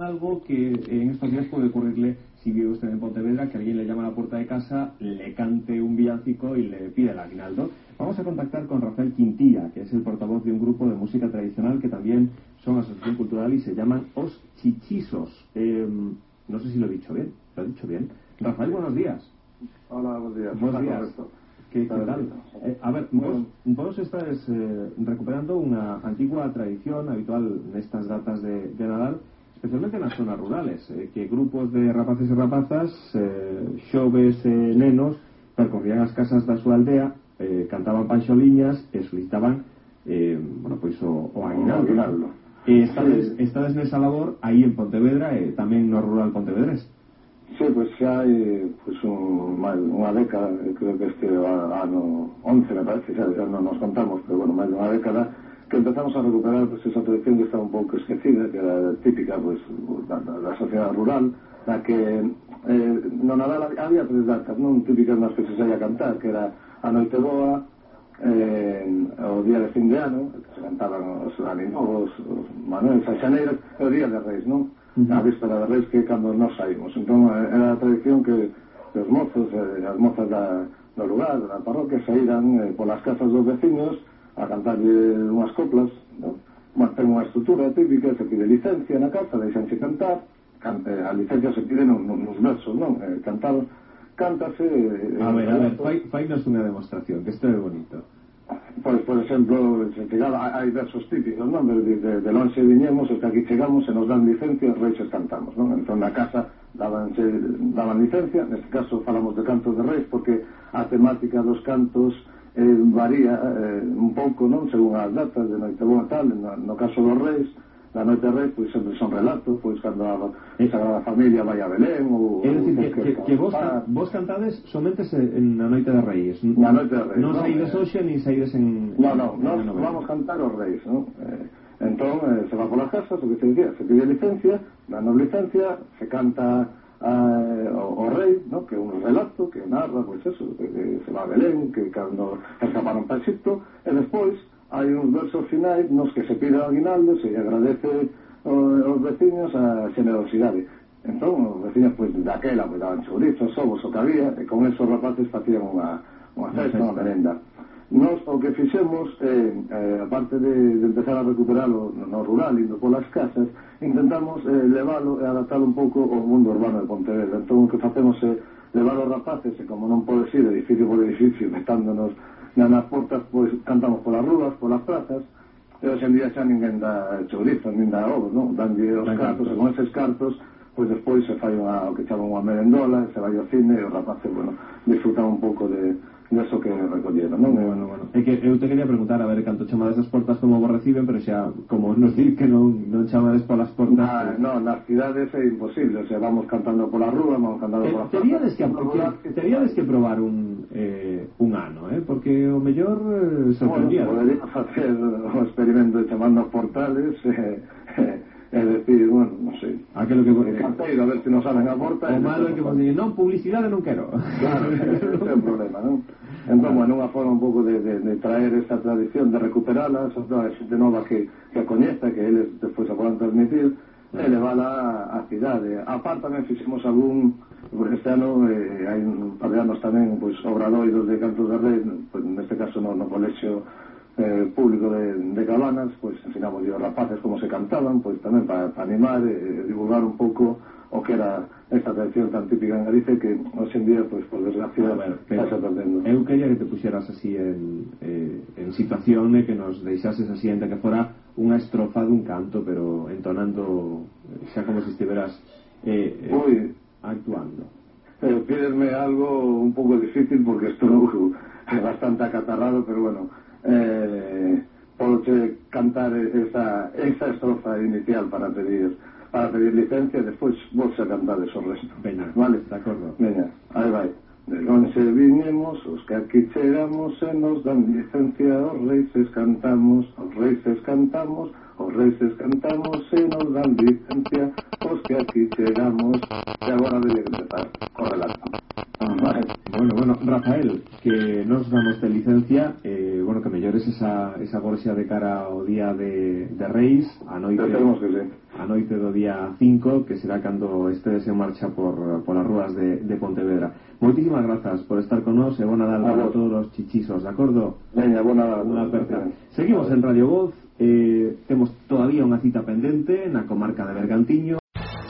algo que en estos días puede ocurrirle si vive usted en Pontevedra, que alguien le llama a la puerta de casa, le cante un villancico y le pide el aguinaldo. Vamos a contactar con Rafael Quintilla, que es el portavoz de un grupo de música tradicional que también son asociación cultural y se llaman Os Chichisos. Eh, no sé si lo he dicho bien. ¿Lo he dicho bien? Rafael, buenos días. Hola, buenos días. Buenos días. ¿Qué, qué tal? Eh, a ver, vos, vos estás eh, recuperando unha antigua tradición habitual nestas datas de, de Nadal especialmente nas zonas rurales, eh, que grupos de rapaces e rapazas, eh, xoves e nenos, percorrían as casas da súa aldea, eh, cantaban panxoliñas e solicitaban eh, bueno, pois o, o aguinaldo. O aguinaldo. E estades, sí. estades nesa labor aí en Pontevedra e tamén no rural pontevedrés. Sí, pois pues xa hai pues, un, máis unha década, creo que este ano 11 me parece, xa, xa non nos contamos, pero bueno, máis dunha década, que empezamos a recuperar pues, esa tradición que estaba un pouco esquecida, que era típica pues, da, da, da sociedade rural, na que eh, no Nadal había tres datas, non típicas nas que se saía a cantar, que era a Noite Boa, eh, o día de fin de ano, que se cantaban os animos, os, os manuels e o día de reis, non? Uh -huh. A víspera de reis que cando nos saímos. Entón, eh, era a tradición que os mozos, eh, as mozas da, do lugar, da parroquia, saíran eh, polas casas dos veciños, a cantarlle eh, unhas coplas, non? Bueno, ten unha estrutura típica, se pide licencia na casa, deixanse cantar, canta, a licencia se pide nos, nos versos, non? Eh, cantar, cántase... Eh, a ver, a ver, eh, fai, fainos unha demostración, que isto é bonito. Pois, por exemplo, se chegaba, hai versos típicos, non? De, de, de lonxe viñemos, os que aquí chegamos, se nos dan licencia, reixes cantamos, non? Entón, na casa dabanse, daban licencia, neste caso falamos de cantos de reis, porque a temática dos cantos eh, varía eh, un pouco, non? Según as datas de noite boa tal, no, no caso dos reis, da noite rei, pois sempre son relatos, pois cando a eh, Sagrada Familia vai a Belén ou... É dicir, que, que, que vos, can, vos cantades somente se, en na noite de reis. Na noite de reis. Non no, saídes eh, hoxe, nin saídes en... No, no, nos no, vamos cantar os reis, non? Eh, entón, eh, se va polas casas, o que se dicía, se pide licencia, danos licencia, se canta a, o, o rei, no? que é un relato que narra, pois pues eso, que se va a Belén, que cando escaparon para Egipto, e despois hai uns versos finais nos que se pide ao aguinaldo, se agradece aos os veciños a generosidade. Entón, os veciños, pois, pues, daquela, pois, pues, daban chourizos, ovos, o que había, e con esos rapaces facían unha, unha festa, unha merenda. Nos o que fixemos, eh, eh, aparte de, de empezar a recuperalo no, no rural, indo polas casas, intentamos eh, levalo e adaptar un pouco ao mundo urbano de Pontevedra. Entón, o que facemos é eh, levar os rapaces, e como non pode ser edificio por edificio, metándonos na, nas portas, pois cantamos polas rúas, polas plazas, e hoxe en día xa ninguén dá chourizo, nin dá ovo, non? Danlle os cartos, e con eses cartos, pois despois se fai unha, o que chaman unha merendola, se vai ao cine, e os rapaces, bueno, disfrutan un pouco de eso que recolleron, non? Bueno, bueno. É que eu te quería preguntar, a ver, canto chamades as portas como vos reciben, pero xa, como nos di que non, non chamades polas portas... Ah, no, non, nas cidades é imposible, o sea, vamos cantando pola rúa, vamos cantando eh, pola portas... Teríades que, que, teríades que probar un, eh, un ano, eh? porque o mellor eh, sorprendía. Bueno, poderíamos facer o experimento de chamando portales, eh, eh É decir, bueno, non sei. Aquilo que eh, canteiro, a ver se nos salen a porta. O malo é que vos non, publicidade non quero. Claro, ese é o problema, non? Entón, bueno, unha forma un pouco de, de, de traer esa tradición, de recuperala, esa xente nova que, que a coñeza, que eles despois a podan transmitir, e levala á cidade. A par tamén fixemos algún, por este ano, eh, hai un par de anos tamén, pois, obradoidos de Cantos de Reis, pois, neste caso no, no colexio eh, público de, de cabanas, pois ensinamos aos rapaces como se cantaban, pois tamén para pa animar e eh, divulgar un pouco o que era esta tradición tan típica en Galicia que hoxe en día, pois, por desgracia, ah, bueno, está perdendo. Eu quería que te puxeras así en, eh, en situación e que nos deixases así, en que fora unha estrofa dun canto, pero entonando eh, xa como se estiveras eh, eh, Uy, actuando eh, pídeme algo un poco difícil porque estoy bastante acatarrado, pero bueno, eh, puedo cantar esa, esa estrofa inicial para pedir para pedir licencia, despois vos a cantar esos resto. Veña, vale? De acordo. Veña, aí vai. De lonxe viñemos, os que aquí chegamos e nos dan licencia, os reises cantamos, os reises cantamos, os reises cantamos e nos dan licencia, os que aquí chegamos e agora de Rafael, que nos damos de licencia, eh, bueno, que mellores esa, esa gorxa de cara ao día de, de Reis, a noite, que sí. a noite do día 5, que será cando estés en marcha por, por as rúas de, de Pontevedra. Moitísimas grazas por estar con nos e bona dal para todos os chichisos, de acordo? Veña, bona dal. Unha aperta. Seguimos en Radio Voz, eh, temos todavía unha cita pendente na comarca de Bergantiño,